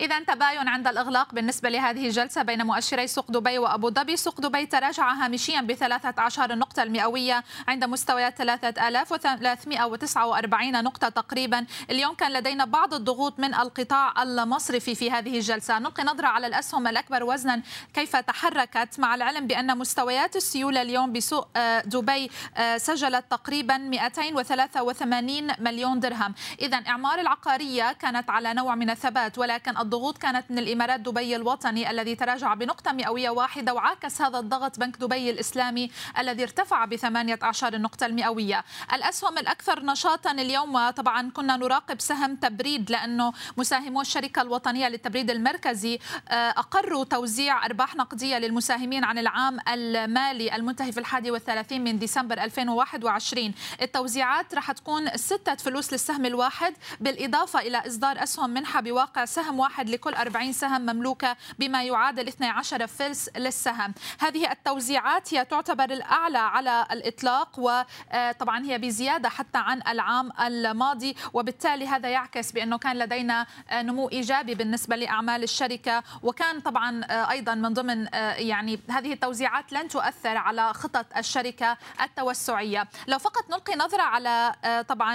إذا تباين عند الإغلاق بالنسبة لهذه الجلسة بين مؤشري سوق دبي وأبو ظبي. سوق دبي تراجع هامشيا بثلاثة عشر نقطة المئوية عند مستويات 3349 نقطة تقريبا. اليوم كان لدينا بعض الضغوط من القطاع المصرفي في هذه الجلسة. نلقي نظرة على الأسهم الأكبر وزنا كيف تحركت. مع العلم بأن مستويات السيولة اليوم بسوق آه، دبي آه، سجلت تقريبا 283 مليون درهم. إذا إعمار العقارية كانت على نوع من الثبات ولكن الضغوط كانت من الإمارات دبي الوطني الذي تراجع بنقطة مئوية واحدة وعاكس هذا الضغط بنك دبي الإسلامي الذي ارتفع بثمانية عشر النقطة المئوية. الأسهم الأكثر نشاطا اليوم طبعا كنا نراقب سهم تبريد لأنه مساهمو الشركة الوطنية للتبريد المركزي آه، أقروا توزيع أرباح نقدية للمساهمين عن العام المالي المنتهي في الحادي والثلاثين من ديسمبر 2021 التوزيعات راح تكون ستة فلوس للسهم الواحد بالإضافة إلى إصدار أسهم منحة بواقع سهم واحد واحد لكل 40 سهم مملوكة بما يعادل 12 فلس للسهم. هذه التوزيعات هي تعتبر الأعلى على الإطلاق وطبعا هي بزيادة حتى عن العام الماضي وبالتالي هذا يعكس بأنه كان لدينا نمو إيجابي بالنسبة لأعمال الشركة وكان طبعا أيضا من ضمن يعني هذه التوزيعات لن تؤثر على خطط الشركة التوسعية. لو فقط نلقي نظرة على طبعا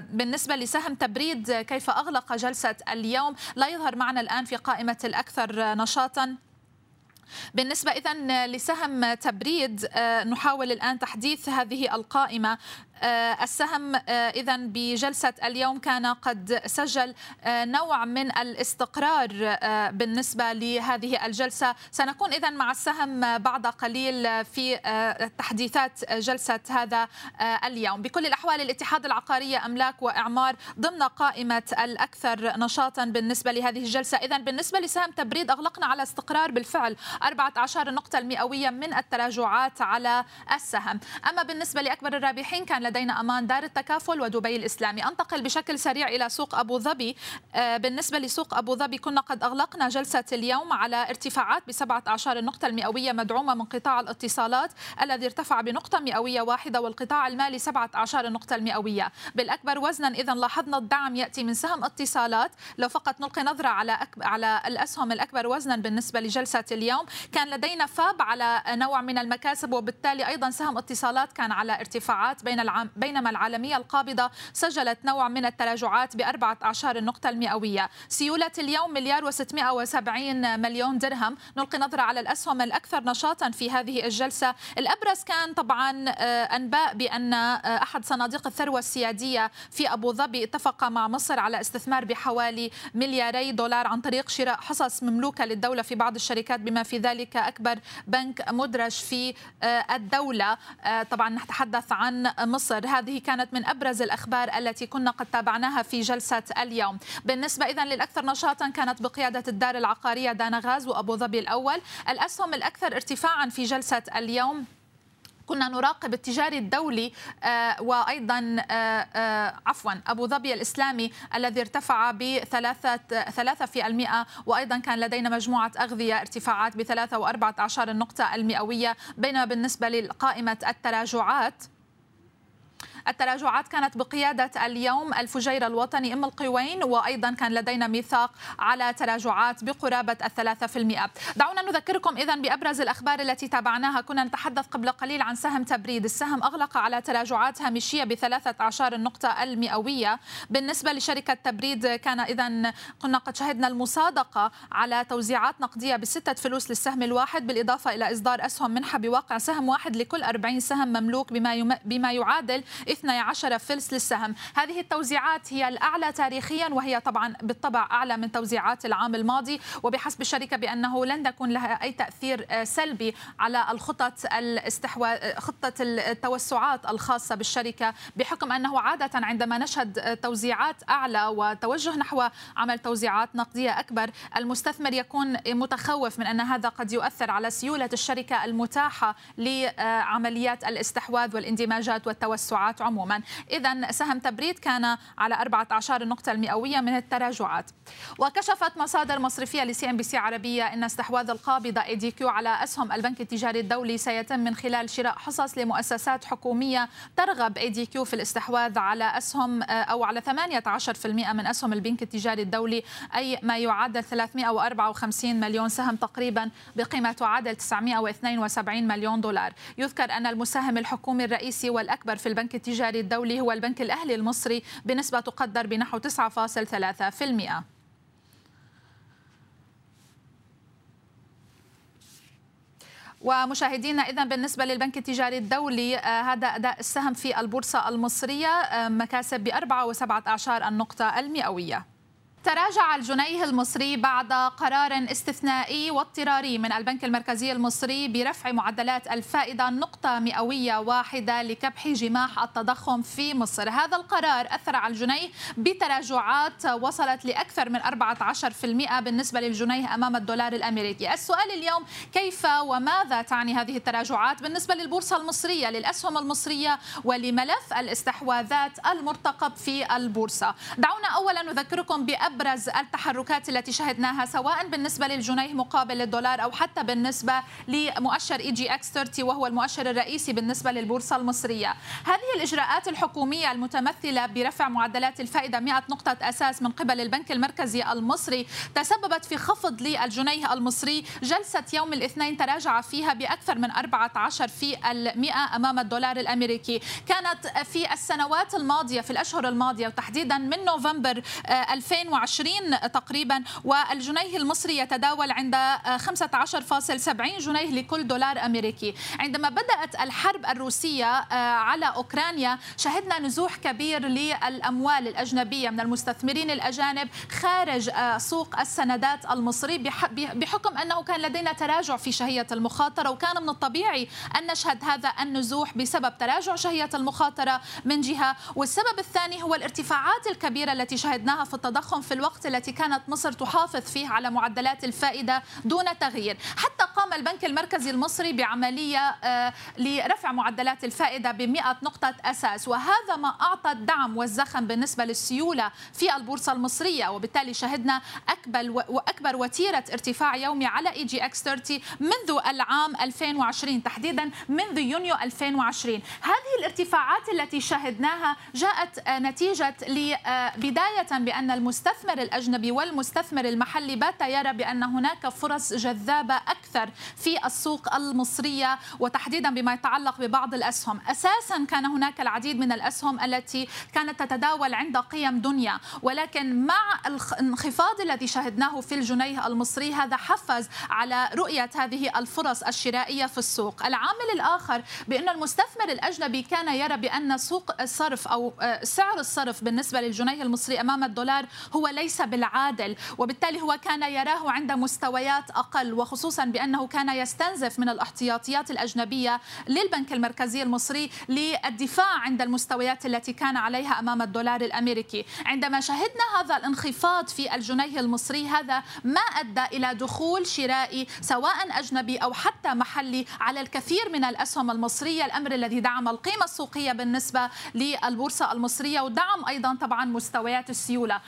بالنسبة لسهم تبريد كيف أغلق جلسة اليوم لا يظهر معنا الآن في قائمة الأكثر نشاطا. بالنسبة إذا لسهم تبريد آه، نحاول الآن تحديث هذه القائمة. السهم آه، اذا بجلسة اليوم كان قد سجل آه، نوع من الاستقرار بالنسبة لهذه الجلسة. سنكون اذا مع السهم بعد قليل في تحديثات جلسة هذا اليوم. بكل الأحوال الاتحاد العقاري أملاك وإعمار ضمن قائمة الأكثر نشاطا بالنسبة لهذه الجلسة. اذا بالنسبة لسهم تبريد أغلقنا على استقرار بالفعل 14 نقطة المئوية من التراجعات على السهم. أما بالنسبة لأكبر الرابحين كان لدينا أمان. دار التكافل ودبي الإسلامي. أنتقل بشكل سريع إلى سوق أبو ظبي. آه، بالنسبة لسوق أبو ظبي كنا قد أغلقنا جلسة اليوم على ارتفاعات بسبعة عشر النقطة المئوية مدعومة من قطاع الاتصالات الذي ارتفع بنقطة مئوية واحدة والقطاع المالي سبعة عشر النقطة المئوية. بالأكبر وزنا إذا لاحظنا الدعم يأتي من سهم اتصالات. لو فقط نلقي نظرة على أكب... على الأسهم الأكبر وزنا بالنسبة لجلسة اليوم كان لدينا فاب على نوع من المكاسب وبالتالي أيضا سهم اتصالات كان على ارتفاعات بين العام بينما العالمية القابضة سجلت نوع من التراجعات بأربعة عشر النقطة المئوية. سيولة اليوم مليار وستمائة وسبعين مليون درهم. نلقي نظرة على الأسهم الأكثر نشاطا في هذه الجلسة. الأبرز كان طبعا آه، أنباء بأن آه، أحد صناديق الثروة السيادية في أبو ظبي اتفق مع مصر على استثمار بحوالي ملياري دولار عن طريق شراء حصص مملوكة للدولة في بعض الشركات بما في ذلك أكبر بنك مدرج في آه، الدولة. طبعا نتحدث عن مصر. مصر. هذه كانت من أبرز الأخبار التي كنا قد تابعناها في جلسة اليوم. بالنسبة إذن للأكثر نشاطا كانت بقيادة الدار العقارية دانا غاز وأبو ظبي الأول. الأسهم الأكثر ارتفاعا في جلسة اليوم كنا نراقب التجاري الدولي آه، وأيضا آه، آه، عفوا أبو ظبي الإسلامي الذي ارتفع في المئة وأيضا كان لدينا مجموعة أغذية ارتفاعات بثلاثة وأربعة عشر النقطة المئوية بينما بالنسبة لقائمة التراجعات. التراجعات كانت بقيادة اليوم الفجير الوطني أم القوين وأيضا كان لدينا ميثاق على تراجعات بقرابة الثلاثة في المئة. دعونا نذكركم إذا بأبرز الأخبار التي تابعناها. كنا نتحدث قبل قليل عن سهم تبريد. السهم أغلق على تراجعات هامشية بثلاثة عشر النقطة المئوية. بالنسبة لشركة تبريد كان إذا كنا قد شهدنا المصادقة على توزيعات نقدية بستة فلوس للسهم الواحد بالإضافة إلى إصدار أسهم منحة بواقع سهم واحد لكل 40 سهم مملوك بما, بما يعادل 12 فلس للسهم. هذه التوزيعات هي الأعلى تاريخيا وهي طبعا بالطبع أعلى من توزيعات العام الماضي. وبحسب الشركة بأنه لن يكون لها أي تأثير آه، سلبي على الخطط الاستحواذ آه، خطة التوسعات الخاصة بالشركة بحكم أنه عادة عندما نشهد توزيعات أعلى وتوجه نحو عمل توزيعات نقدية أكبر المستثمر يكون متخوف من أن هذا قد يؤثر على سيولة الشركة المتاحة لعمليات الاستحواذ والاندماجات والتوسعات عموما. إذا سهم تبريد كان على 14 نقطة المئوية من التراجعات. وكشفت مصادر مصرفية ل CNBC عربية أن استحواذ القابضة ADQ على أسهم البنك التجاري الدولي سيتم من خلال شراء حصص لمؤسسات حكومية ترغب ADQ في الاستحواذ على أسهم أو على 18% من أسهم البنك التجاري الدولي أي ما يعادل 354 مليون سهم تقريبا بقيمة تعادل 972 مليون دولار. يذكر أن المساهم الحكومي الرئيسي والأكبر في البنك التجاري الدولي هو البنك الأهلي المصري بنسبة تقدر بنحو 9.3% ومشاهدينا إذا بالنسبة للبنك التجاري الدولي آه، هذا أداء السهم في البورصة المصرية آه، مكاسب ب 4.17 النقطة المئوية. تراجع الجنيه المصري بعد قرار استثنائي واضطراري من البنك المركزي المصري برفع معدلات الفائدة نقطة مئوية واحدة لكبح جماح التضخم في مصر. هذا القرار أثر على الجنيه بتراجعات وصلت لأكثر من 14% بالنسبة للجنيه أمام الدولار الأمريكي. السؤال اليوم كيف وماذا تعني هذه التراجعات بالنسبة للبورصة المصرية للأسهم المصرية ولملف الاستحواذات المرتقب في البورصة؟ دعونا أولا نذكركم بأب أبرز التحركات التي شهدناها سواء بالنسبة للجنيه مقابل الدولار أو حتى بالنسبة لمؤشر EGX 30 وهو المؤشر الرئيسي بالنسبة للبورصة المصرية. هذه الإجراءات الحكومية المتمثلة برفع معدلات الفائدة 100 نقطة أساس من قبل البنك المركزي المصري تسببت في خفض للجنيه المصري. جلسة يوم الاثنين تراجع فيها بأكثر من 14 في المئة أمام الدولار الأمريكي. كانت في السنوات الماضية في الأشهر الماضية وتحديدا من نوفمبر 2020 2020 تقريبا والجنيه المصري يتداول عند 15.70 جنيه لكل دولار أمريكي. عندما بدأت الحرب الروسية آه، على أوكرانيا شهدنا نزوح كبير للأموال الأجنبية من المستثمرين الأجانب خارج آه، سوق السندات المصري بحكم أنه كان لدينا تراجع في شهية المخاطرة وكان من الطبيعي أن نشهد هذا النزوح بسبب تراجع شهية المخاطرة من جهة. والسبب الثاني هو الارتفاعات الكبيرة التي شهدناها في التضخم في الوقت التي كانت مصر تحافظ فيه على معدلات الفائدة دون تغيير. حتى قام البنك المركزي المصري بعملية آه، لرفع معدلات الفائدة ب 100 نقطة أساس. وهذا ما أعطى الدعم والزخم بالنسبة للسيولة في البورصة المصرية. وبالتالي شهدنا أكبر وأكبر وتيرة ارتفاع يومي على EGX 30 منذ العام 2020 تحديدا منذ يونيو 2020 هذه الارتفاعات التي شهدناها جاءت آه، نتيجة آه، بأن المستثمر المستثمر الأجنبي والمستثمر المحلي بات يرى بأن هناك فرص جذابة أكثر في السوق المصرية وتحديدا بما يتعلق ببعض الأسهم. أساسا كان هناك العديد من الأسهم التي كانت تتداول عند قيم دنيا ولكن مع الانخفاض الذي شهدناه في الجنيه المصري هذا حفز على رؤية هذه الفرص الشرائية في السوق. العامل الآخر بأن المستثمر الأجنبي كان يرى بأن سوق الصرف أو آه، سعر الصرف بالنسبة للجنيه المصري أمام الدولار هو ليس بالعادل وبالتالي هو كان يراه عند مستويات أقل وخصوصا بأنه كان يستنزف من الاحتياطيات الأجنبية للبنك المركزي المصري للدفاع عند المستويات التي كان عليها أمام الدولار الأمريكي. عندما شهدنا هذا الانخفاض في الجنيه المصري هذا ما أدى إلى دخول شرائي سواء أجنبي أو حتى محلي على الكثير من الأسهم المصرية. الأمر الذي دعم القيمة السوقية بالنسبة للبورصة المصرية ودعم أيضا طبعا مستويات السيولة.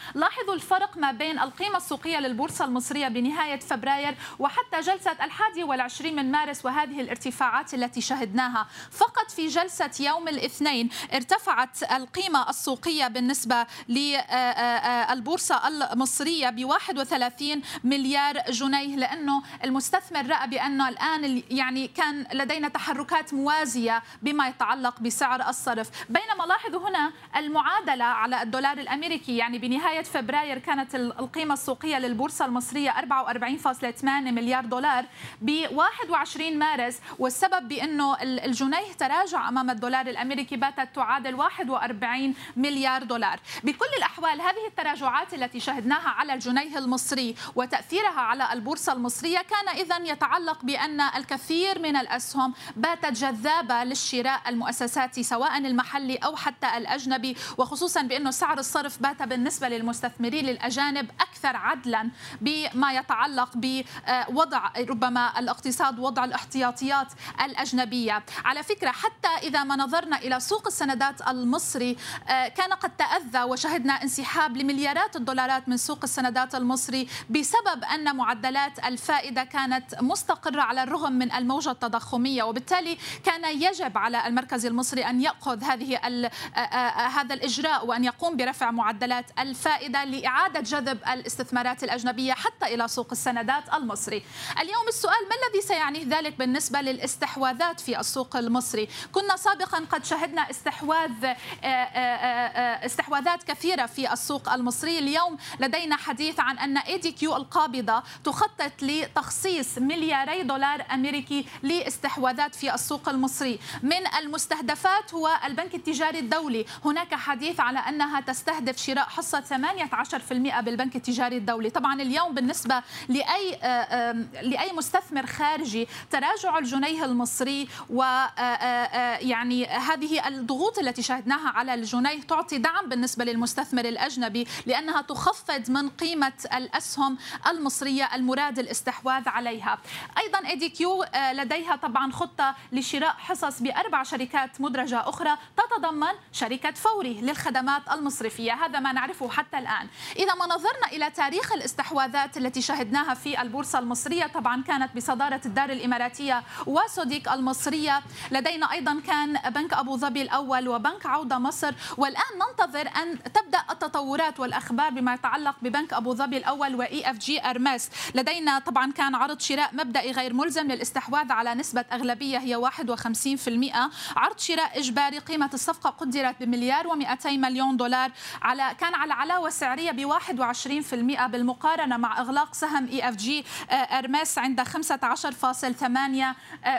لاحظوا الفرق ما بين القيمة السوقية للبورصة المصرية بنهاية فبراير وحتى جلسة الحادي والعشرين من مارس وهذه الارتفاعات التي شهدناها. فقط في جلسة يوم الاثنين ارتفعت القيمة السوقية بالنسبة للبورصة المصرية ب 31 مليار جنيه لأنه المستثمر رأى بأنه الآن يعني كان لدينا تحركات موازية بما يتعلق بسعر الصرف. بينما لاحظوا هنا المعادلة على الدولار الأمريكي يعني بنهاية فبراير فبراير كانت القيمة السوقية للبورصة المصرية 44.8 مليار دولار ب 21 مارس والسبب بأنه الجنيه تراجع أمام الدولار الأمريكي باتت تعادل 41 مليار دولار. بكل الأحوال هذه التراجعات التي شهدناها على الجنيه المصري وتأثيرها على البورصة المصرية كان إذا يتعلق بأن الكثير من الأسهم باتت جذابة للشراء المؤسساتي سواء المحلي أو حتى الأجنبي وخصوصا بأنه سعر الصرف بات بالنسبة للمستثمرين. المستثمرين الأجانب أكثر عدلا بما يتعلق بوضع ربما الاقتصاد وضع الاحتياطيات الأجنبية. على فكرة حتى إذا ما نظرنا إلى سوق السندات المصري كان قد تأذى وشهدنا انسحاب لمليارات الدولارات من سوق السندات المصري بسبب أن معدلات الفائدة كانت مستقرة على الرغم من الموجة التضخمية. وبالتالي كان يجب على المركز المصري أن يأخذ هذه هذا الإجراء وأن يقوم برفع معدلات الفائدة لإعادة جذب الاستثمارات الأجنبية حتى إلى سوق السندات المصري. اليوم السؤال ما الذي سيعنيه ذلك بالنسبة للاستحواذات في السوق المصري؟ كنا سابقا قد شهدنا استحواذ استحواذات كثيرة في السوق المصري. اليوم لدينا حديث عن أن اي دي كيو القابضة تخطط لتخصيص ملياري دولار أمريكي لاستحواذات في السوق المصري. من المستهدفات هو البنك التجاري الدولي. هناك حديث على أنها تستهدف شراء حصة 18% بالبنك التجاري الدولي. طبعا اليوم بالنسبة لأي لأي مستثمر خارجي تراجع الجنيه المصري و يعني هذه الضغوط التي شهدناها على الجنيه تعطي دعم بالنسبة للمستثمر الأجنبي لأنها تخفض من قيمة الأسهم المصرية المراد الاستحواذ عليها. أيضا ADQ لديها طبعا خطة لشراء حصص بأربع شركات مدرجة أخرى تتضمن شركة فوري للخدمات المصرفية. هذا ما نعرفه حتى الآن. إذا ما نظرنا إلى تاريخ الاستحواذات التي شهدناها في البورصة المصرية طبعا كانت بصدارة الدار الإماراتية وسوديك المصرية. لدينا أيضا كان بنك أبو ظبي الأول وبنك عودة مصر. والآن ننتظر أن تبدأ التطورات والأخبار بما يتعلق ببنك أبو ظبي الأول وإي أف جي أرماس لدينا طبعا كان عرض شراء مبدئي غير ملزم للاستحواذ على نسبة أغلبية هي 51% عرض شراء إجباري قيمة الصفقة قدرت بمليار و200 مليون دولار على كان على علاوة سعرية ب 21% بالمقارنة مع إغلاق سهم EFG Hermes عند 15.8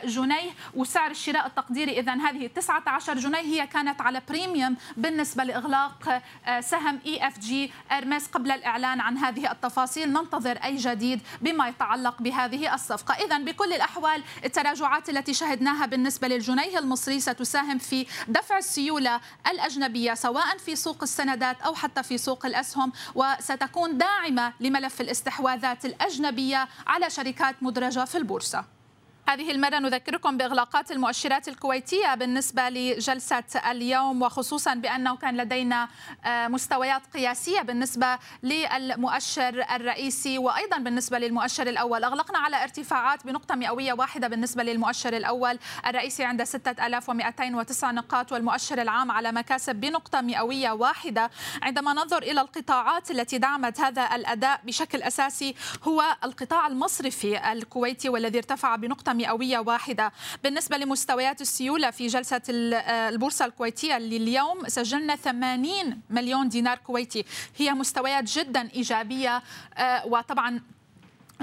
جنيه. وسعر الشراء التقديري إذا هذه 19 جنيه هي كانت على premium بالنسبة لإغلاق سهم EFG Hermes قبل الإعلان عن هذه التفاصيل. ننتظر أي جديد بما يتعلق بهذه الصفقة. إذا بكل الأحوال التراجعات التي شهدناها بالنسبة للجنيه المصري ستساهم في دفع السيولة الأجنبية سواء في سوق السندات أو حتى في سوق الأسهم. وستكون داعمة لملف الاستحواذات الأجنبية على شركات مدرجة في البورصة. هذه المرة نذكركم بإغلاقات المؤشرات الكويتية بالنسبة لجلسة اليوم وخصوصا بأنه كان لدينا مستويات قياسية بالنسبة للمؤشر الرئيسي وأيضا بالنسبة للمؤشر الأول. أغلقنا على ارتفاعات بنقطة مئوية واحدة بالنسبة للمؤشر الأول. الرئيسي عند 6209 نقاط والمؤشر العام على مكاسب بنقطة مئوية واحدة. عندما ننظر إلى القطاعات التي دعمت هذا الأداء بشكل أساسي هو القطاع المصرفي الكويتي والذي ارتفع بنقطة مئوية واحدة. بالنسبة لمستويات السيولة في جلسة البورصة الكويتية لليوم سجلنا 80 مليون دينار كويتي. هي مستويات جدا إيجابية وطبعا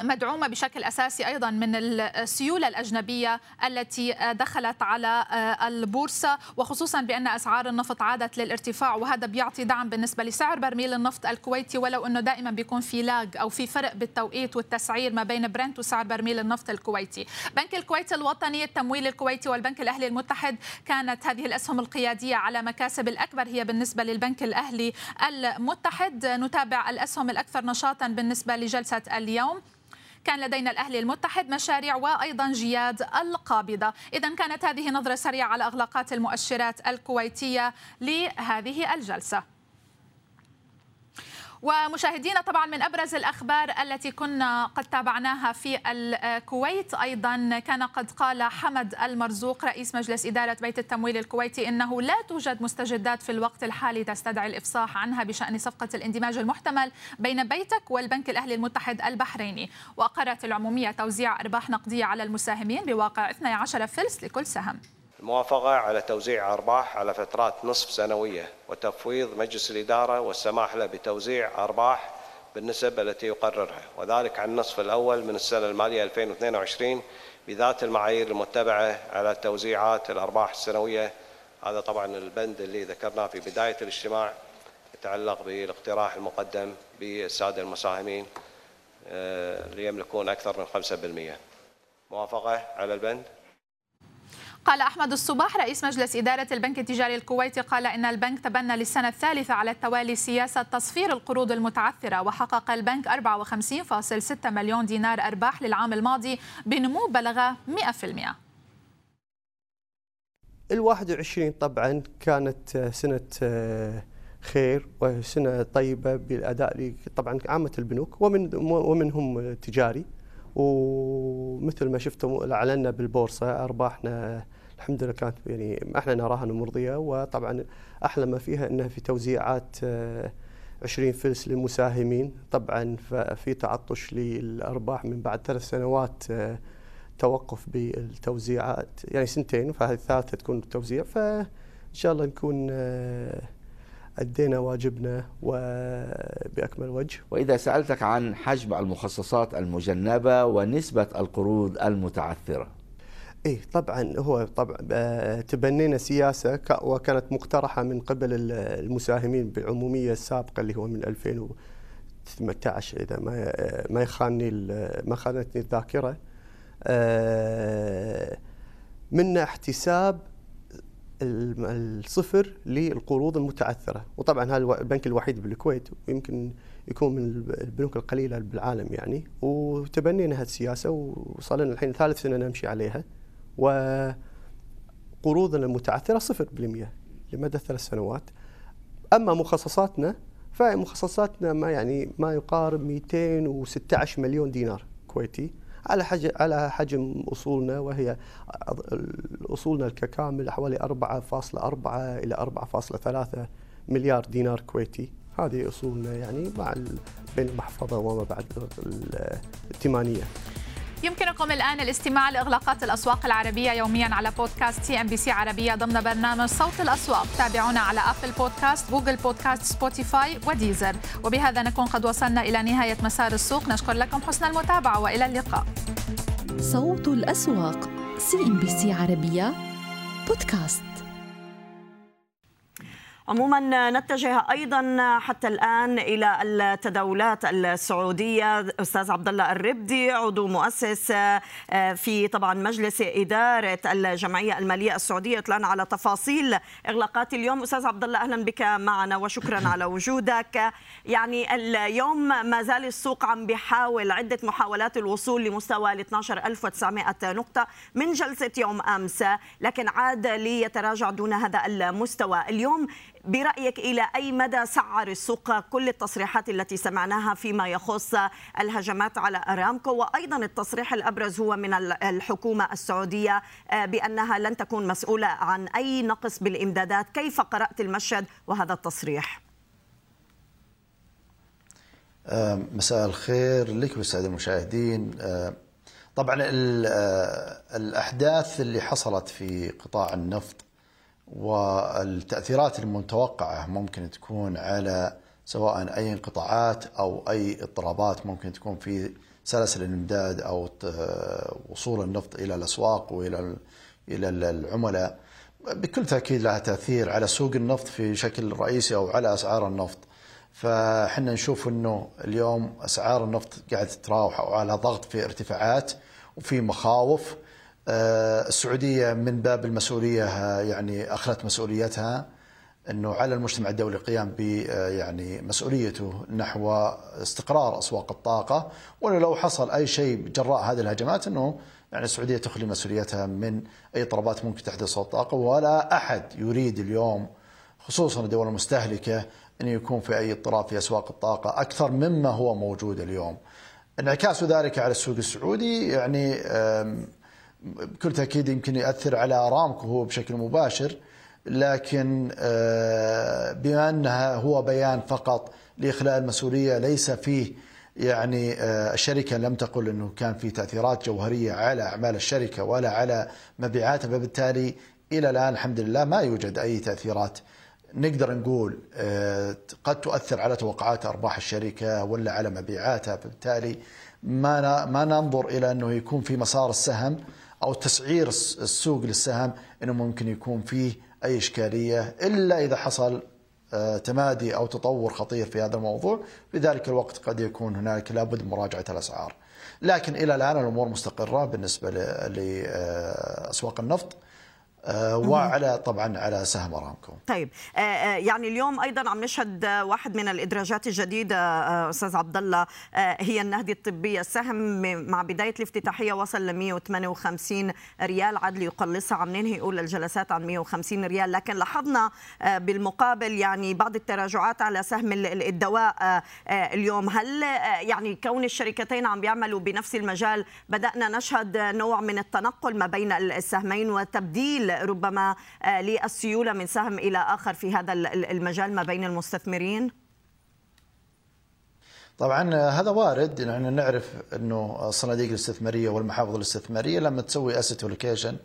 مدعومة بشكل أساسي أيضا من السيولة الأجنبية التي دخلت على البورصة وخصوصا بأن أسعار النفط عادت للارتفاع وهذا بيعطي دعم بالنسبة لسعر برميل النفط الكويتي ولو أنه دائما بيكون في لاج أو في فرق بالتوقيت والتسعير ما بين برنت وسعر برميل النفط الكويتي. بنك الكويت الوطني التمويل الكويتي والبنك الأهلي المتحد كانت هذه الأسهم القيادية على مكاسب الأكبر هي بالنسبة للبنك الأهلي المتحد. نتابع الأسهم الأكثر نشاطا بالنسبة لجلسة اليوم. كان لدينا الأهلي المتحد مشاريع وأيضا جياد القابضة. إذا كانت هذه نظرة سريعة على أغلاقات المؤشرات الكويتية لهذه الجلسة. ومشاهدينا طبعا من أبرز الأخبار التي كنا قد تابعناها في الكويت. أيضا كان قد قال حمد المرزوق رئيس مجلس إدارة بيت التمويل الكويتي إنه لا توجد مستجدات في الوقت الحالي تستدعي الإفصاح عنها بشأن صفقة الاندماج المحتمل بين بيتك والبنك الأهلي المتحد البحريني. واقرت العمومية توزيع أرباح نقدية على المساهمين بواقع 12 فلس لكل سهم. الموافقة على توزيع أرباح على فترات نصف سنوية وتفويض مجلس الإدارة والسماح له بتوزيع أرباح بالنسب التي يقررها وذلك عن النصف الأول من السنة المالية 2022 بذات المعايير المتبعة على توزيعات الأرباح السنوية. هذا طبعا البند اللي ذكرناه في بداية الاجتماع يتعلق بالاقتراح المقدم بالسادة المساهمين اللي يملكون أكثر من 5% موافقة على البند؟ قال أحمد الصباح رئيس مجلس إدارة البنك التجاري الكويتي قال إن البنك تبنى للسنة الثالثة على التوالي سياسة تصفير القروض المتعثرة وحقق البنك 54.6 مليون دينار أرباح للعام الماضي بنمو بلغ 100% ال 21 طبعا كانت سنة آه، خير وسنة طيبة بالأداء طبعا عامة البنوك ومن ومنهم تجاري. ومثل ما شفتم أعلنا بالبورصة ارباحنا الحمد لله كانت يعني إحنا نراها مرضية وطبعا أحلى ما فيها إنها في توزيعات 20 آه، فلس للمساهمين. طبعا في تعطش للأرباح من بعد ثلاث سنوات آه، توقف بالتوزيعات يعني سنتين فهذه الثالثة تكون التوزيع فإن شاء الله نكون آه، أدينا واجبنا وبأكمل وجه. وإذا سألتك عن حجم المخصصات المجنبة ونسبة القروض المتعثرة. إيه طبعا هو طبعا آه، تبنينا سياسة وكانت مقترحة من قبل المساهمين بالعموميه السابقة اللي هو من 2018 إذا ما آه، ما يخانني ما خانتني الذاكرة. آه، منا احتساب الصفر للقروض المتعثرة. وطبعا هذا البنك الوحيد بالكويت ويمكن يكون من البنوك القليلة بالعالم يعني. وتبنينا هذه السياسة وصار لنا الحين ثالث سنة نمشي عليها. وقروضنا المتعثرة صفر بالمئة لمدى ثلاث سنوات. أما مخصصاتنا فمخصصاتنا ما يعني ما يقارب 216 مليون دينار كويتي. على حجم على حجم أصولنا وهي أصولنا ككامل حوالي 4.4 إلى 4.3 مليار دينار كويتي. هذه أصولنا يعني مع بين المحفظة وما بعد الائتمانية. يمكنكم الآن الاستماع لإغلاقات الأسواق العربية يوميا على بودكاست CNBC عربية ضمن برنامج صوت الأسواق. تابعونا على Apple Podcast Google Podcast Spotify و Deezer وبهذا نكون قد وصلنا إلى نهاية مسار السوق. نشكر لكم حسن المتابعة وإلى اللقاء. صوت الأسواق CNBC عربية بودكاست. عموما نتجه أيضا حتى الآن إلى التداولات السعودية. أستاذ عبد الله الربدي عضو مؤسس آه، في طبعا مجلس إدارة الجمعية المالية السعودية. يطلعنا على تفاصيل إغلاقات اليوم. أستاذ عبد الله أهلا بك معنا وشكرا على وجودك. يعني اليوم ما زال السوق عم بيحاول عدة محاولات الوصول لمستوى ال 12900 نقطة من جلسة يوم أمس لكن عاد ليتراجع دون هذا المستوى. اليوم برأيك إلى أي مدى سعر السوق كل التصريحات التي سمعناها فيما يخص الهجمات على أرامكو؟ وأيضا التصريح الأبرز هو من الحكومة السعودية آه، بأنها لن تكون مسؤولة عن أي نقص بالإمدادات. كيف قرأت المشهد وهذا التصريح؟ آه، مساء الخير لك والسادة المشاهدين. آه، طبعا الأحداث اللي حصلت في قطاع النفط والتأثيرات المتوقعة ممكن تكون على سواء أي انقطاعات أو أي اضطرابات ممكن تكون في سلاسل الإمداد أو وصول النفط إلى الأسواق وإلى إلى العملاء. بكل تأكيد لها تأثير على سوق النفط في شكل رئيسي أو على أسعار النفط. فحنا نشوف أنه اليوم أسعار النفط قاعدة تتراوح أو على ضغط في ارتفاعات وفي مخاوف. السعودية من باب المسؤولية آه، يعني أخذت مسؤوليتها أنه على المجتمع الدولي القيام ب آه، يعني مسؤوليته نحو استقرار أسواق الطاقة. ولو حصل أي شيء جراء هذه الهجمات أنه يعني السعودية تخلي مسؤوليتها من أي اضطرابات ممكن تحدث الطاقة ولا أحد يريد اليوم خصوصا الدول المستهلكة أن يكون في أي اضطراب في أسواق الطاقة أكثر مما هو موجود اليوم. انعكاس ذلك على السوق السعودي يعني بكل تأكيد يمكن يأثر على أرامكو هو بشكل مباشر لكن آه، بما أنها هو بيان فقط لإخلاء المسؤولية ليس فيه يعني آه، الشركة لم تقل أنه كان في تأثيرات جوهرية على أعمال الشركة ولا على مبيعاتها فبالتالي إلى الآن الحمد لله ما يوجد أي تأثيرات. نقدر نقول آه، قد تؤثر على توقعات أرباح الشركة ولا على مبيعاتها فبالتالي ما ما ننظر إلى أنه يكون في مسار السهم. أو تسعير السوق للسهم أنه ممكن يكون فيه أي إشكالية إلا إذا حصل آه، تمادي أو تطور خطير في هذا الموضوع في ذلك الوقت قد يكون هناك لابد من مراجعة الأسعار. لكن إلى الآن الأمور مستقرة بالنسبة لأسواق النفط آه، وعلى طبعا على سهم أرامكو. طيب آه، آه، يعني اليوم أيضا عم نشهد واحد من الإدراجات الجديدة أستاذ عبد الله هي النهدي الطبية. السهم مع بداية الافتتاحية وصل ل 158 ريال. عدل يقلصها عم ننهي اولى الجلسات عن 150 ريال. لكن لاحظنا بالمقابل يعني بعض التراجعات على سهم الدواء اليوم. هل يعني كون الشركتين عم بيعملوا بنفس المجال بدأنا نشهد نوع من التنقل ما بين السهمين وتبديل ربما آه، للسيولة من سهم إلى آخر في هذا المجال ما بين المستثمرين؟ طبعا آه، هذا وارد لأن نعرف إنه الصناديق الاستثمارية والمحافظ الاستثمارية لما تسوي asset allocation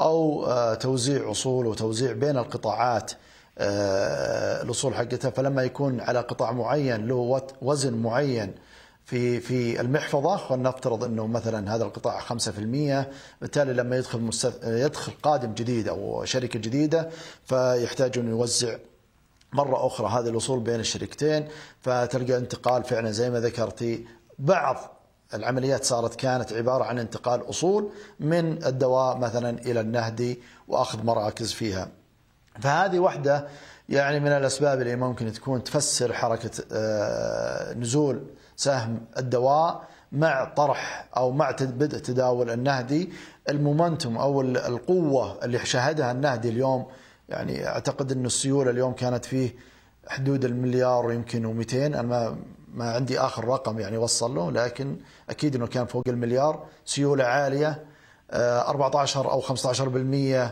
أو آه، توزيع أصول وتوزيع بين القطاعات الأصول حقتها فلما يكون على قطاع معين له وزن معين في في المحفظة خلينا نفترض إنه مثلا هذا القطاع 5% بالتالي لما يدخل. يدخل قادم جديد أو شركة جديدة فيحتاج انه يوزع مرة أخرى هذه الاصول بين الشركتين فتلقى انتقال فعلا زي ما ذكرتي بعض العمليات صارت كانت عبارة عن انتقال أصول من الدواء مثلا إلى النهدي وأخذ مراكز فيها. فهذه واحدة يعني من الأسباب اللي ممكن تكون تفسر حركة آه، نزول سهم الدواء مع طرح أو مع بدء تداول النهدي. المومنتوم أو القوة اللي شهدها النهدي اليوم يعني أعتقد انه السيولة اليوم كانت فيه حدود المليار ويمكن و200 أنا ما ما عندي آخر رقم يعني وصل له لكن أكيد إنه كان فوق المليار. سيولة عالية 14 آه، أو 15% آه،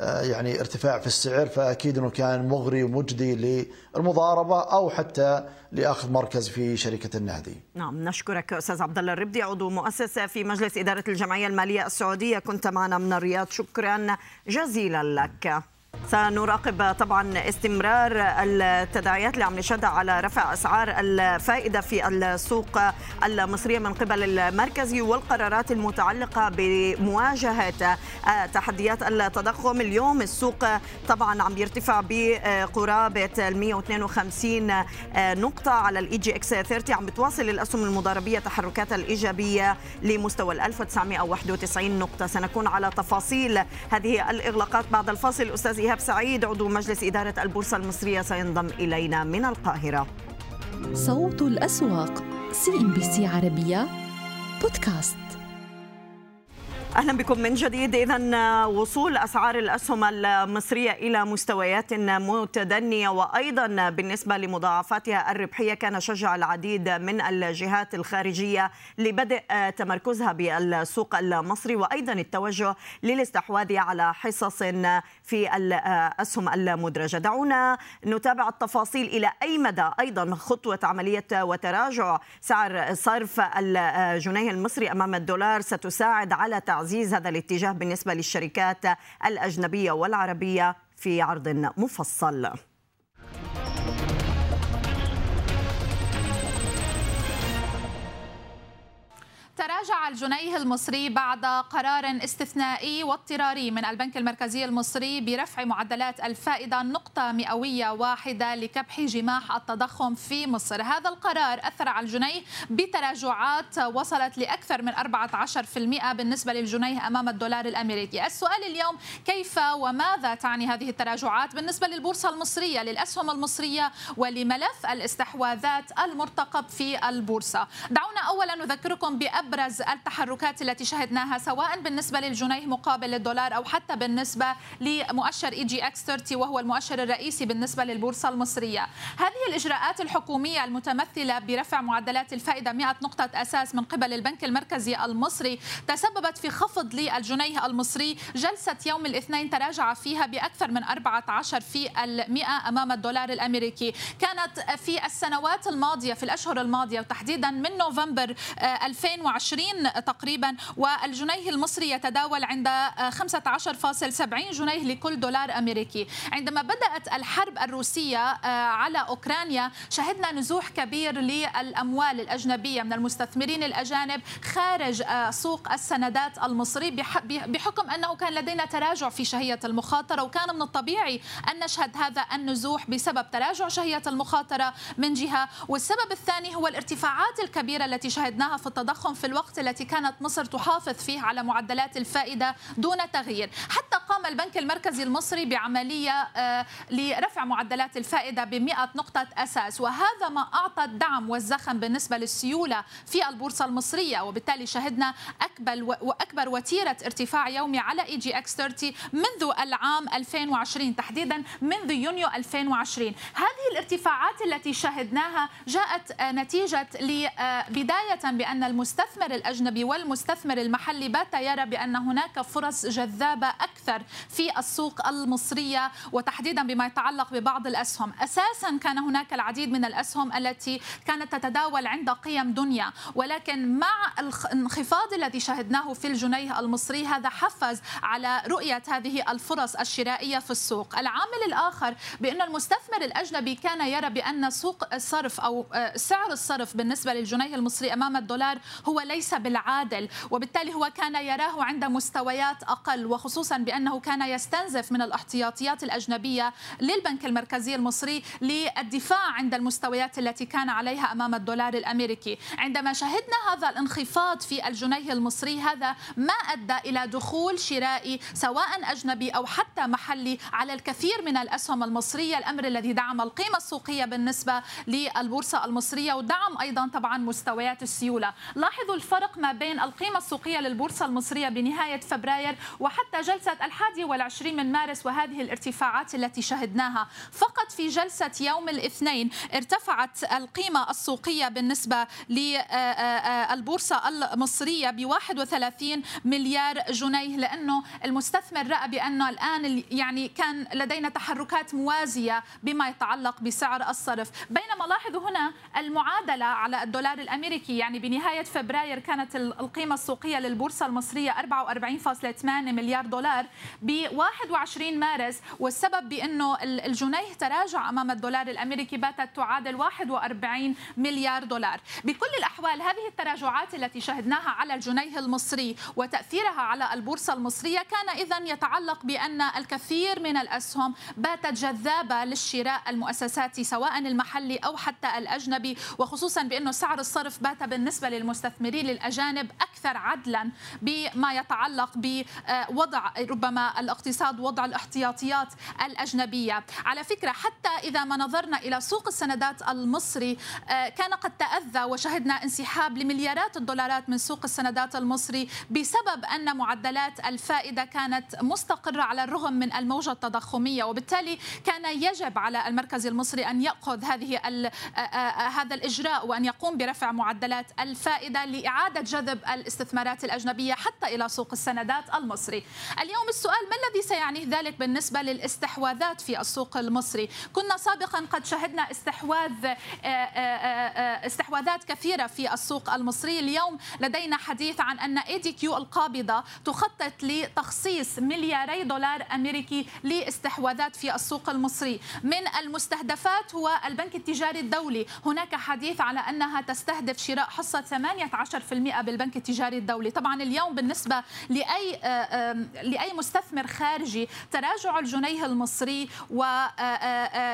يعني ارتفاع في السعر فأكيد إنه كان مغري ومجدي للمضاربة أو حتى لأخذ مركز في شركة النهدي. نعم نشكرك أستاذ عبد الله الربدي عضو مؤسسه في مجلس إدارة الجمعية المالية السعودية كنت معنا من الرياض شكرا جزيلا لك. سنراقب طبعا استمرار التداعيات اللي عم نشهدها على رفع أسعار الفائدة في السوق المصرية من قبل المركزي والقرارات المتعلقة بمواجهة تحديات التضخم. اليوم السوق طبعا عم يرتفع بقرابة ال 152 نقطة على ال EGX 30 عم بتواصل الأسهم المضاربية تحركاتها الإيجابية لمستوى ال 1991 نقطة. سنكون على تفاصيل هذه الإغلاقات بعد الفاصل. أستاذ إيهاب سعيد عضو مجلس إدارة البورصة المصرية سينضم إلينا من القاهرة. صوت الأسواق CNBC عربية بودكاست. أهلا بكم من جديد. اذا وصول أسعار الأسهم المصرية إلى مستويات متدنية وأيضا بالنسبة لمضاعفاتها الربحية كان شجع العديد من الجهات الخارجية لبدء تمركزها بالسوق المصري وأيضا التوجه للاستحواذ على حصص في الاسهم المدرجة. دعونا نتابع التفاصيل إلى أي مدى أيضا خطوة عملية وتراجع سعر صرف الجنيه المصري أمام الدولار ستساعد على تعزيز هذا الاتجاه بالنسبة للشركات الأجنبية والعربية في عرض مفصل. تراجع الجنيه المصري بعد قرار استثنائي واضطراري من البنك المركزي المصري برفع معدلات الفائدة نقطة مئوية واحدة لكبح جماح التضخم في مصر. هذا القرار أثر على الجنيه بتراجعات وصلت لأكثر من 14% بالنسبة للجنيه أمام الدولار الأمريكي. السؤال اليوم كيف وماذا تعني هذه التراجعات بالنسبة للبورصة المصرية للأسهم المصرية ولملف الاستحواذات المرتقب في البورصة؟ دعونا أولا نذكركم بأب أبرز التحركات التي شهدناها سواء بالنسبة للجنيه مقابل الدولار أو حتى بالنسبة لمؤشر EGX 30 وهو المؤشر الرئيسي بالنسبة للبورصة المصرية. هذه الإجراءات الحكومية المتمثلة برفع معدلات الفائدة 100 نقطة أساس من قبل البنك المركزي المصري تسببت في خفض للجنيه المصري. جلسة يوم الاثنين تراجع فيها بأكثر من 14 في المئة أمام الدولار الأمريكي. كانت في السنوات الماضية في الأشهر الماضية وتحديدا من نوفمبر 2020 2020 تقريبا والجنيه المصري يتداول عند 15.70 جنيه لكل دولار أمريكي. عندما بدأت الحرب الروسية آه، على أوكرانيا شهدنا نزوح كبير للأموال الأجنبية من المستثمرين الأجانب خارج آه، سوق السندات المصري بحكم أنه كان لدينا تراجع في شهية المخاطرة وكان من الطبيعي أن نشهد هذا النزوح بسبب تراجع شهية المخاطرة من جهة. والسبب الثاني هو الارتفاعات الكبيرة التي شهدناها في التضخم في الوقت الوقت التي كانت مصر تحافظ فيه على معدلات الفائدة دون تغيير. حتى قام البنك المركزي المصري بعملية آه، لرفع معدلات الفائدة ب 100 نقطة أساس. وهذا ما أعطى الدعم والزخم بالنسبة للسيولة في البورصة المصرية. وبالتالي شهدنا أكبر وأكبر وتيرة ارتفاع يومي على EGX 30 منذ العام 2020 تحديدا منذ يونيو 2020 هذه الارتفاعات التي شهدناها جاءت نتيجة بداية بأن المستثمر الأجنبي والمستثمر المحلي بات يرى بأن هناك فرص جذابة أكثر في السوق المصرية وتحديدا بما يتعلق ببعض الأسهم. أساسا كان هناك العديد من الأسهم التي كانت تتداول عند قيم دنيا ولكن مع الانخفاض الذي شهدناه في الجنيه المصري هذا حفز على رؤية هذه الفرص الشرائية في السوق. العامل الآخر بأن المستثمر الأجنبي كان يرى بأن سوق الصرف أو آه، سعر الصرف بالنسبة للجنيه المصري أمام الدولار هو ليس بالعادل وبالتالي هو كان يراه عند مستويات أقل وخصوصا بأنه كان يستنزف من الاحتياطيات الأجنبية للبنك المركزي المصري للدفاع عند المستويات التي كان عليها أمام الدولار الأمريكي. عندما شهدنا هذا الانخفاض في الجنيه المصري هذا ما أدى إلى دخول شرائي سواء أجنبي أو حتى محلي على الكثير من الأسهم المصرية. الأمر الذي دعم القيمة السوقية بالنسبة للبورصة المصرية ودعم أيضا طبعا مستويات السيولة. لاحظوا الفرق ما بين القيمة السوقية للبورصة المصرية بنهاية فبراير وحتى جلسة الحادي والعشرين من مارس وهذه الارتفاعات التي شهدناها. فقط في جلسة يوم الاثنين ارتفعت القيمة السوقية بالنسبة للبورصة المصرية ب 31 مليار جنيه لأنه المستثمر رأى بأنه الآن يعني كان لدينا تحركات موازية بما يتعلق بسعر الصرف. بينما لاحظوا هنا المعادلة على الدولار الأمريكي يعني بنهاية فبراير كانت القيمة السوقية للبورصة المصرية 44.8 مليار دولار ب 21 مارس والسبب بأنه الجنيه تراجع أمام الدولار الأمريكي باتت تعادل 41 مليار دولار. بكل الأحوال هذه التراجعات التي شهدناها على الجنيه المصري وتأثيرها على البورصة المصرية كان إذا يتعلق بأن الكثير من الأسهم باتت جذابة للشراء المؤسساتي سواء المحلي أو حتى الأجنبي وخصوصا بأنه سعر الصرف بات بالنسبة للمستثمرين الأجانب أكثر عدلا بما يتعلق بوضع ربما الاقتصاد وضع الاحتياطيات الأجنبية. على فكرة حتى إذا ما نظرنا إلى سوق السندات المصري آه، كان قد تأذى وشهدنا انسحاب لمليارات الدولارات من سوق السندات المصري بسبب أن معدلات الفائدة كانت مستقرة على الرغم من الموجة التضخمية. وبالتالي كان يجب على المركز المصري أن يأخذ هذه آه، آه، هذا الإجراء وأن يقوم برفع معدلات الفائدة لإعادة جذب الاستثمارات الأجنبية حتى إلى سوق السندات المصري. اليوم السؤال ما الذي سيعنيه ذلك بالنسبة للاستحواذات في السوق المصري؟ كنا سابقا قد شهدنا استحواذ آه، استحواذات كثيرة في السوق المصري. اليوم لدينا حديث عن أن اي دي كيو القابضة تخطط لتخصيص ملياري دولار أمريكي لاستحواذات في السوق المصري. من المستهدفات هو البنك التجاري الدولي. هناك حديث على أنها تستهدف شراء حصة 18% بالبنك التجاري الدولي. طبعا اليوم بالنسبة لأي لأي مستثمر خارجي تراجع الجنيه المصري و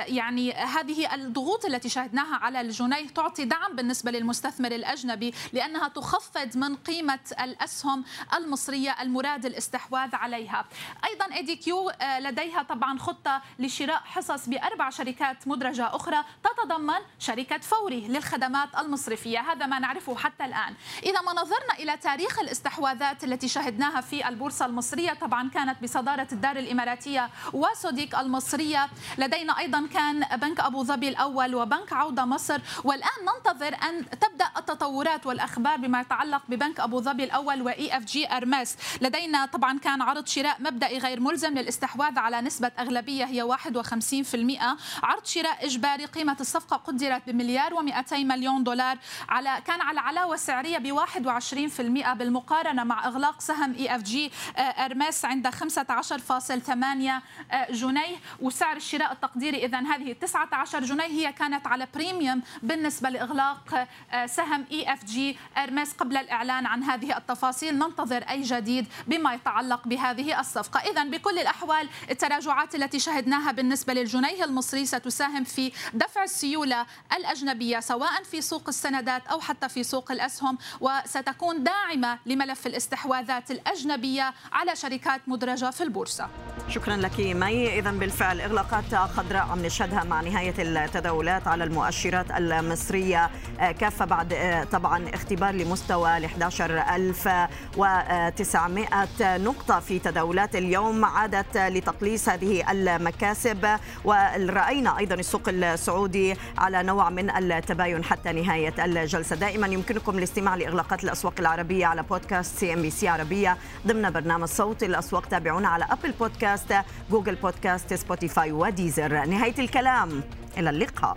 يعني هذه الضغوط التي شهدناها على الجنيه تعطي دعم بالنسبة للمستثمر الأجنبي لأنها تخفض من قيمة الأسهم المصرية المراد الاستحواذ عليها. أيضا ADQ لديها طبعا خطة لشراء حصص بأربع شركات مدرجة أخرى تتضمن شركة فوري للخدمات المصرفية. هذا ما نعرفه حتى الآن. إذا ما نظرنا إلى تاريخ الاستحواذات التي شهدناها في البورصة المصرية طبعا كانت بصدارة الدار الإماراتية وسوديك المصرية. لدينا أيضا كان بنك أبو ظبي الأول وبنك عودة مصر. والآن ننتظر أن تبدأ التطورات والأخبار بما يتعلق ببنك أبو ظبي الأول وإي أف جي أرماس لدينا طبعا كان عرض شراء مبدئي غير ملزم للاستحواذ على نسبة أغلبية هي 51% عرض شراء إجباري قيمة الصفقة قدرت بمليار و200 مليون دولار على كان على علاوة سعرية ب 21% بالمقارنة مع إغلاق سهم إي أف جي أرماس عند 15.8 جنيه. وسعر الشراء التقديري إذا هذه 19 جنيه هي كانت على premium بالنسبة لإغلاق سهم إي أف جي هيرميس قبل الإعلان عن هذه التفاصيل. ننتظر أي جديد بما يتعلق بهذه الصفقة. إذا بكل الأحوال التراجعات التي شهدناها بالنسبة للجنيه المصري ستساهم في دفع السيولة الأجنبية سواء في سوق السندات أو حتى في سوق الأسهم. وستكون داعمة لملف الاستحواذات الأجنبية على شركات مدرجة في البورصة. شكرا لك مي. إذا بالفعل إغلاقات خضراء عم نشهدها مع نهاية التداولات على المؤشرات المصرية. كافة بعد طبعا اختبار لمستوى ال 11900 نقطة في تداولات اليوم عادت لتقليص هذه المكاسب. ورأينا أيضا السوق السعودي على نوع من التباين حتى نهاية الجلسة. دائما يمكنكم الاستماع لإغلاقات الأسواق العربية على بودكاست CNBC عربية ضمن برنامج صوت الأسواق. تابعونا على Apple Podcasts Google Podcasts Spotify و Deezer. نهاية الكلام إلى اللقاء.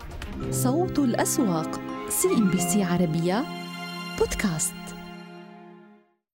صوت الأسواق CNBC عربية بودكاست.